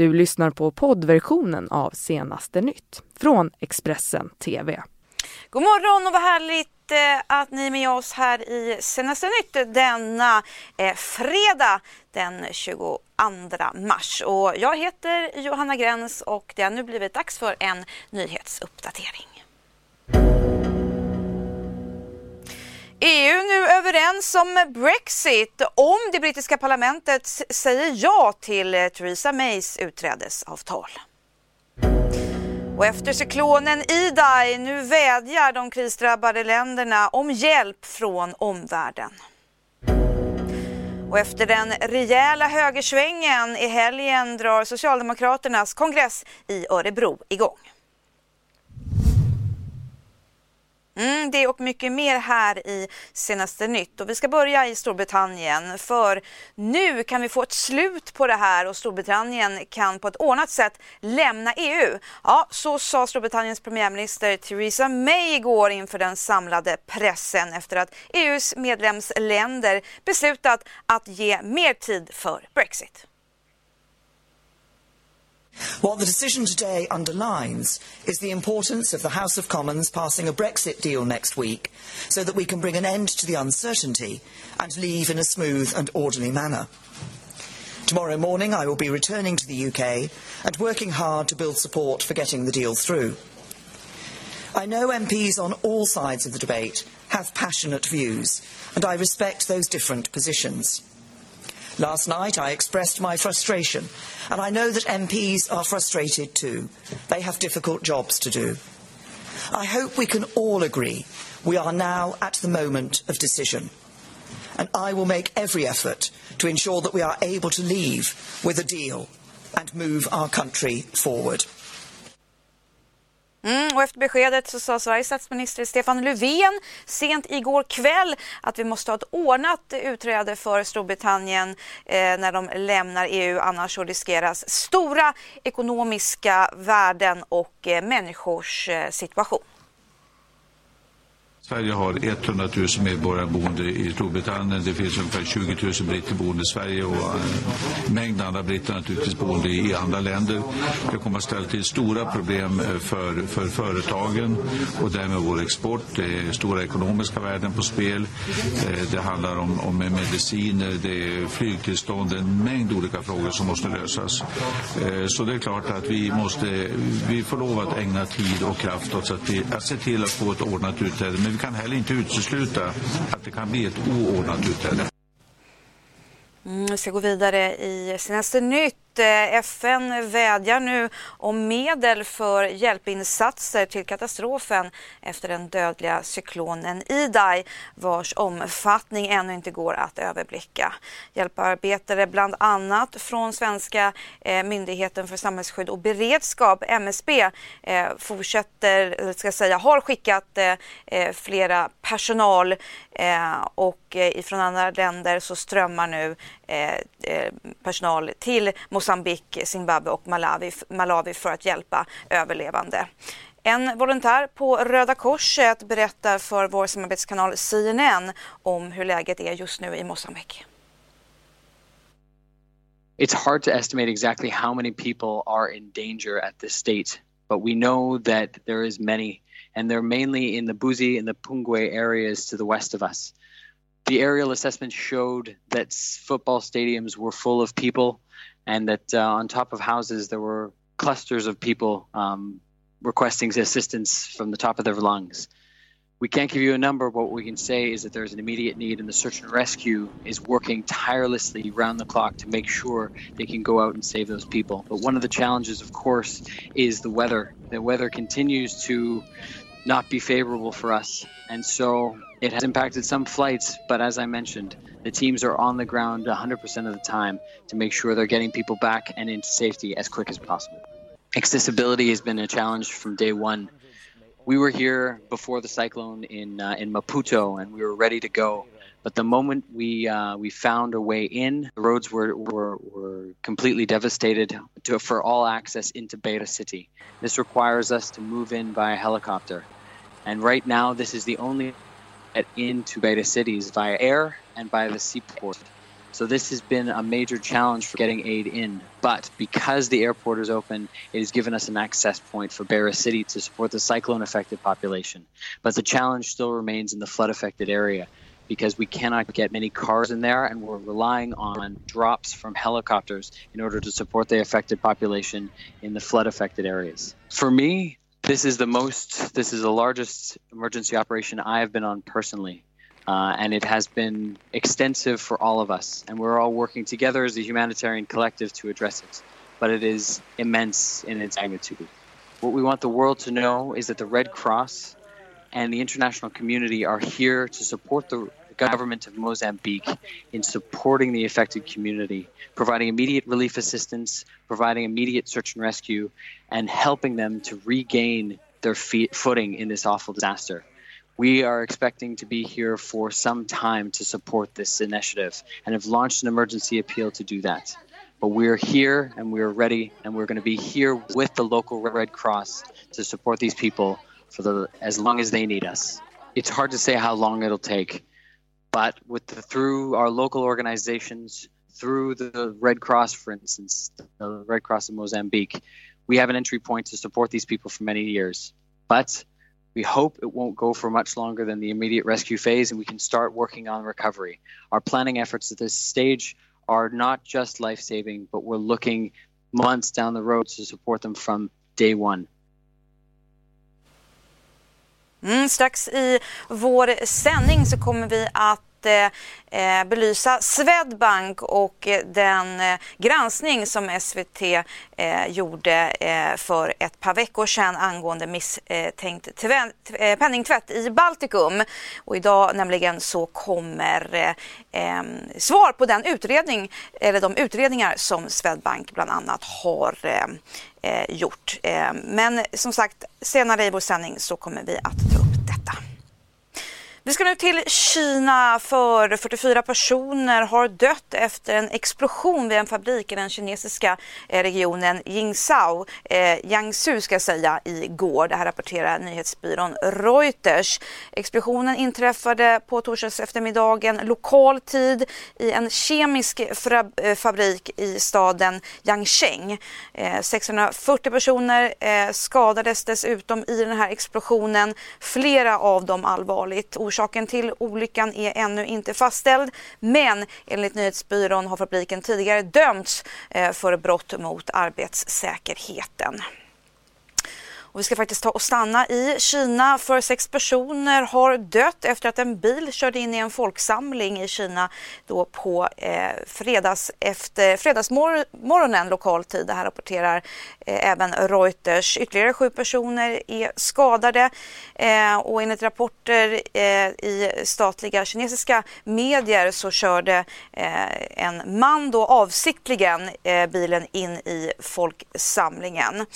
Du lyssnar på poddversionen av Senaste nytt från Expressen TV. God morgon och vad härligt eh, att ni är med oss här i Senaste nytt denna eh, fredag den 22 mars. Och jag heter Johanna Gräns och det har nu blivit dags för en nyhetsuppdatering. EU nu överens om Brexit om det brittiska parlamentet säger ja till eh, Theresa Mays utträdesavtal. Och efter cyklonen Idai nu vädjar de krisdrabbade länderna om hjälp från omvärlden. Och efter den rejäla högersvängen i helgen drar Socialdemokraternas kongress i Örebro igång. Mm, det och mycket mer här i senaste nytt. Och vi ska börja i Storbritannien för nu kan vi få ett slut på det här och Storbritannien kan på ett ordnat sätt lämna EU. Ja, så sa Storbritanniens premiärminister Theresa May igår inför den samlade pressen efter att EUs medlemsländer beslutat att ge mer tid för Brexit. What the decision today underlines is the importance of the House of Commons passing a Brexit deal next week so that we can bring an end to the uncertainty and leave in a smooth and orderly manner. Tomorrow morning I will be returning to the UK and working hard to build support for getting the deal through. I know MPs on all sides of the debate have passionate views and I respect those different positions. Last night I expressed my frustration, and I know that MPs are frustrated too. They have difficult jobs to do. I hope we can all agree we are now at the moment of decision. And I will make every effort to ensure that we are able to leave with a deal and move our country forward. Mm, och efter beskedet så sa Sveriges statsminister Stefan Löfven sent igår kväll att vi måste ha ett ordnat utträde för Storbritannien eh, när de lämnar EU annars så riskeras stora ekonomiska värden och eh, människors eh, situation. Sverige har 100 000 medborgare boende i Storbritannien. Det finns ungefär 20 000 britter boende i Sverige och en mängd andra britter naturligtvis boende i andra länder. Det kommer att ställa till stora problem eh, för, för företagen och därmed vår export. Det är stora ekonomiska värden på spel. Eh, det handlar om, om mediciner, det är flygtillstånd, en mängd olika frågor som måste lösas. Så det är klart att vi måste, vi får lov att ägna tid och kraft åt att, att se till att få ett ordnat utträde. Men kan heller inte utesluta att det kan bli ett oordnat utträde. Mm, vi ska gå vidare i senaste nytt. Eh, FN vädjar nu om medel för hjälpinsatser till katastrofen efter den dödliga cyklonen Idai vars omfattning ännu inte går att överblicka. Hjälparbetare bland annat från svenska eh, Myndigheten för samhällsskydd och beredskap, MSB, eh, fortsätter, ska säga, har skickat flera personal och från ifrån andra länder så strömmar nu personal till Mosambik, Zimbabwe och Malawi, Malawi för att hjälpa överlevande. En volontär på Röda Korset berättar för vår samarbetskanal CNN om hur läget är just nu i Mosambik. It's hard to estimate exactly how many people are in danger at this state, but we know that there is many, and they're mainly in the Buzi and the Pungwe areas to the west of us. The aerial assessment showed that football stadiums were full of people and that uh, on top of houses there were clusters of people um, requesting assistance from the top of their lungs. We can't give you a number, but what we can say is that there's an immediate need, and the search and rescue is working tirelessly round the clock to make sure they can go out and save those people. But one of the challenges, of course, is the weather. The weather continues to not be favorable for us, and so it has impacted some flights. But as I mentioned, the teams are on the ground 100% of the time to make sure they're getting people back and into safety as quick as possible. Accessibility has been a challenge from day one. We were here before the cyclone in uh, in Maputo, and we were ready to go. But the moment we uh, we found a way in, the roads were, were, were completely devastated to, for all access into Beta City. This requires us to move in via helicopter, and right now this is the only get into Beta cities via air and by the seaport. So this has been a major challenge for getting aid in. But because the airport is open, it has given us an access point for Beira City to support the cyclone affected population. But the challenge still remains in the flood affected area because we cannot get many cars in there and we're relying on drops from helicopters in order to support the affected population in the flood affected areas. For me, this is the most, this is the largest emergency operation I have been on personally. Uh, and it has been extensive for all of us. And we're all working together as a humanitarian collective to address it. But it is immense in its magnitude. What we want the world to know is that the Red Cross and the international community are here to support the government of Mozambique in supporting the affected community, providing immediate relief assistance, providing immediate search and rescue, and helping them to regain their feet, footing in this awful disaster. We are expecting to be here for some time to support this initiative and have launched an emergency appeal to do that. But we're here and we're ready and we're going to be here with the local Red Cross to support these people for the as long as they need us. It's hard to say how long it'll take, but with the, through our local organizations, through the Red Cross, for instance, the Red Cross of Mozambique, we have an entry point to support these people for many years. But we hope it won't go for much longer than the immediate rescue phase and we can start working on recovery. Our planning efforts at this stage are not just life saving, but we're looking months down the road to support them from day one. Mm, strax i vår sändning så kommer vi att eh, eh belysa Swedbank och eh, den eh, granskning som SVT eh, gjorde eh, för ett par veckor sedan angående misstänkt eh, penningtvätt i Baltikum. Och idag nämligen så kommer svar på den utredning, eller de utredningar som Swedbank bland annat har Eh, gjort. Eh, men som sagt, senare i vår sändning så kommer vi att ta upp vi ska nu till Kina för 44 personer har dött efter en explosion vid en fabrik i den kinesiska eh, regionen Jingzhou, eh, Jiangsu ska jag säga, igår. Det här rapporterar nyhetsbyrån Reuters. Explosionen inträffade på torsdags eftermiddagen lokal tid i en kemisk eh, fabrik i staden Yangcheng. Eh, 640 personer eh, skadades dessutom i den här explosionen, flera av dem allvarligt. Orsaken till olyckan är ännu inte fastställd men enligt nyhetsbyrån har fabriken tidigare dömts eh, för brott mot arbetssäkerheten. Och vi ska faktiskt ta och stanna i Kina för sex personer har dött efter att en bil körde in i en folksamling i Kina då på eh, fredags efter, fredagsmorgonen lokal tid. Det här rapporterar eh, även Reuters. Ytterligare sju personer är skadade eh, och enligt rapporter eh, i statliga kinesiska medier så körde eh, en man då avsiktligen eh, bilen in i folksamlingen.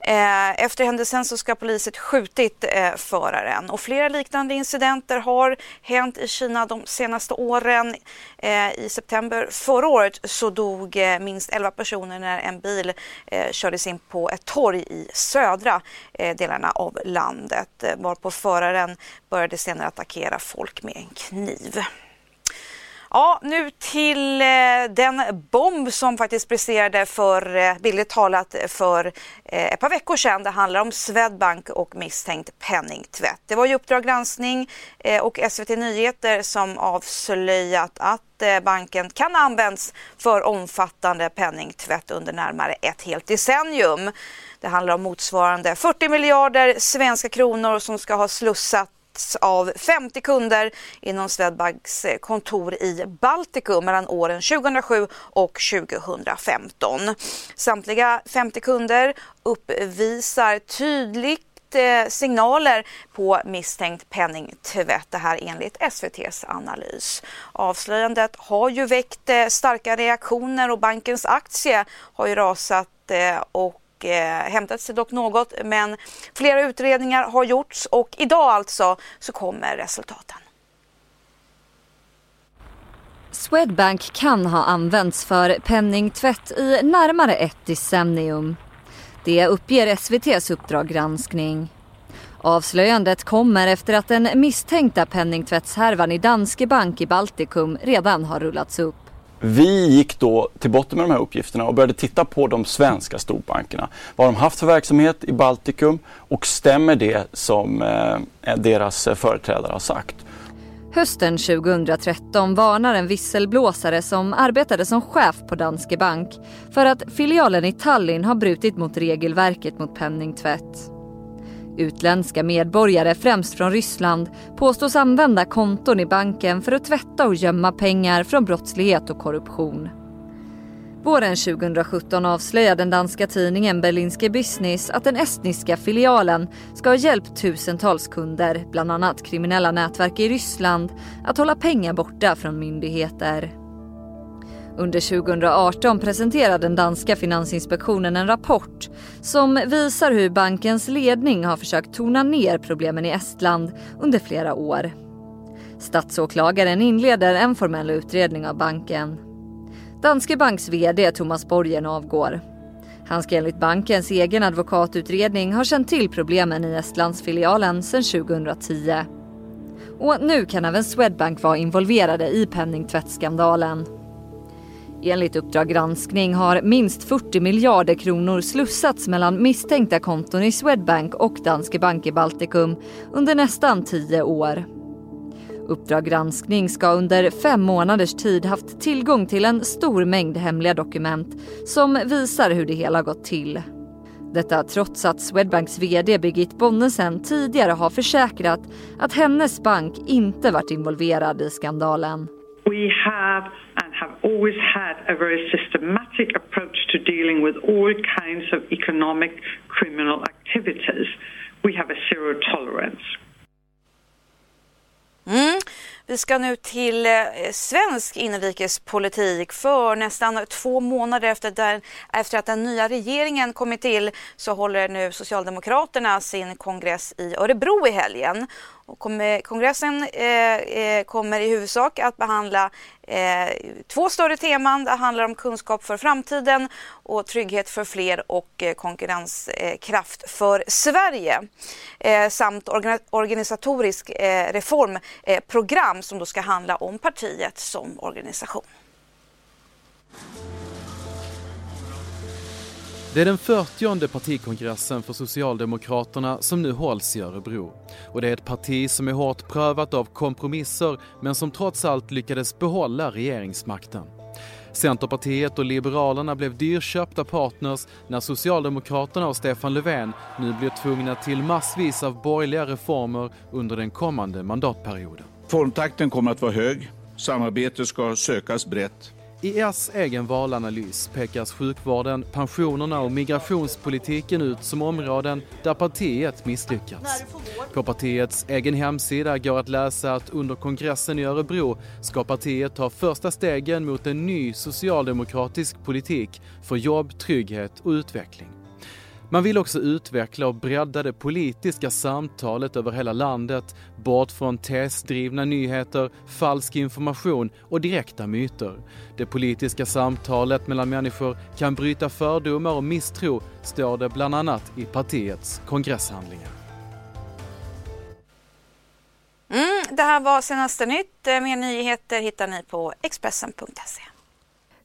Eh, efter händelsen så ska polisen skjutit eh, föraren och flera liknande incidenter har hänt i Kina de senaste åren. Eh, I september förra året så dog eh, minst 11 personer när en bil eh, kördes in på ett torg i södra eh, delarna av landet eh, varpå föraren började senare attackera folk med en kniv. Ja, nu till eh, den bomb som faktiskt presterade, för, eh, billigt talat, för eh, ett par veckor sedan. Det handlar om Swedbank och misstänkt penningtvätt. Det var ju Uppdrag granskning eh, och SVT Nyheter som avslöjat att eh, banken kan ha använts för omfattande penningtvätt under närmare ett helt decennium. Det handlar om motsvarande 40 miljarder svenska kronor som ska ha slussat av 50 kunder inom Swedbanks eh, kontor i Baltikum mellan åren 2007 och 2015. Samtliga 50 kunder uppvisar tydligt eh, signaler på misstänkt penningtvätt. Det här enligt SVTs analys. Avslöjandet har ju väckt eh, starka reaktioner och bankens aktie har ju rasat och eh, hämtat sig dock något men flera utredningar har gjorts och idag alltså så kommer resultaten. Swedbank kan ha använts för penningtvätt i närmare ett decennium. Det uppger SVTs Uppdrag granskning. Avslöjandet kommer efter att den misstänkta penningtvättshärvan i Danske Bank i Baltikum redan har rullats upp. Vi gick då till botten med de här uppgifterna och började titta på de svenska storbankerna. Vad har de haft för verksamhet i Baltikum och stämmer det som eh, deras företrädare har sagt? Hösten 2013 varnar en visselblåsare som arbetade som chef på Danske Bank för att filialen i Tallinn har brutit mot regelverket mot penningtvätt. Utländska medborgare, främst från Ryssland, påstås använda konton i banken för att tvätta och gömma pengar från brottslighet och korruption. Våren 2017 avslöjade den danska tidningen Berlinske Business att den estniska filialen ska ha hjälpt tusentals kunder, bland annat kriminella nätverk i Ryssland, att hålla pengar borta från myndigheter. Under 2018 presenterade den danska finansinspektionen en rapport som visar hur bankens ledning har försökt tona ner problemen i Estland under flera år. Statsåklagaren inleder en formell utredning av banken. Danske Banks VD Thomas Borgen avgår. Han ska enligt bankens egen advokatutredning ha känt till problemen i Estlandsfilialen sedan 2010. Och nu kan även Swedbank vara involverade i penningtvättsskandalen. Enligt Uppdrag granskning har minst 40 miljarder kronor slussats mellan misstänkta konton i Swedbank och Danske Bank i Baltikum under nästan tio år. Uppdrag granskning ska under fem månaders tid haft tillgång till en stor mängd hemliga dokument som visar hur det hela gått till. Detta trots att Swedbanks VD Birgit Bonnesen tidigare har försäkrat att hennes bank inte varit involverad i skandalen. We have have always had a very systematic approach to dealing with all kinds of economic criminal activities. We have a zero tolerance. Mm. Vi ska nu till eh, svensk inrikespolitik. För nästan två månader efter, där, efter att den nya regeringen kommit till så håller nu Socialdemokraterna sin kongress i Örebro i helgen. Och kongressen eh, eh, kommer i huvudsak att behandla eh, två större teman. Det handlar om kunskap för framtiden och trygghet för fler och konkurrenskraft för Sverige. Samt organisatorisk reformprogram som då ska handla om partiet som organisation. Det är den 40 partikongressen för Socialdemokraterna som nu hålls i Örebro. Och det är ett parti som är hårt prövat av kompromisser men som trots allt lyckades behålla regeringsmakten. Centerpartiet och Liberalerna blev dyrköpta partners när Socialdemokraterna och Stefan Löfven nu blir tvungna till massvis av borgerliga reformer under den kommande mandatperioden. Formtakten kommer att vara hög. samarbete ska sökas brett. I S egen valanalys pekas sjukvården, pensionerna och migrationspolitiken ut som områden där partiet misslyckats. På partiets egen hemsida går att läsa att under kongressen i Örebro ska partiet ta första stegen mot en ny socialdemokratisk politik för jobb, trygghet och utveckling. Man vill också utveckla och bredda det politiska samtalet över hela landet, bort från tesdrivna nyheter, falsk information och direkta myter. Det politiska samtalet mellan människor kan bryta fördomar och misstro, står det bland annat i partiets kongresshandlingar. Mm, det här var senaste nytt. Eh, mer nyheter hittar ni på Expressen.se.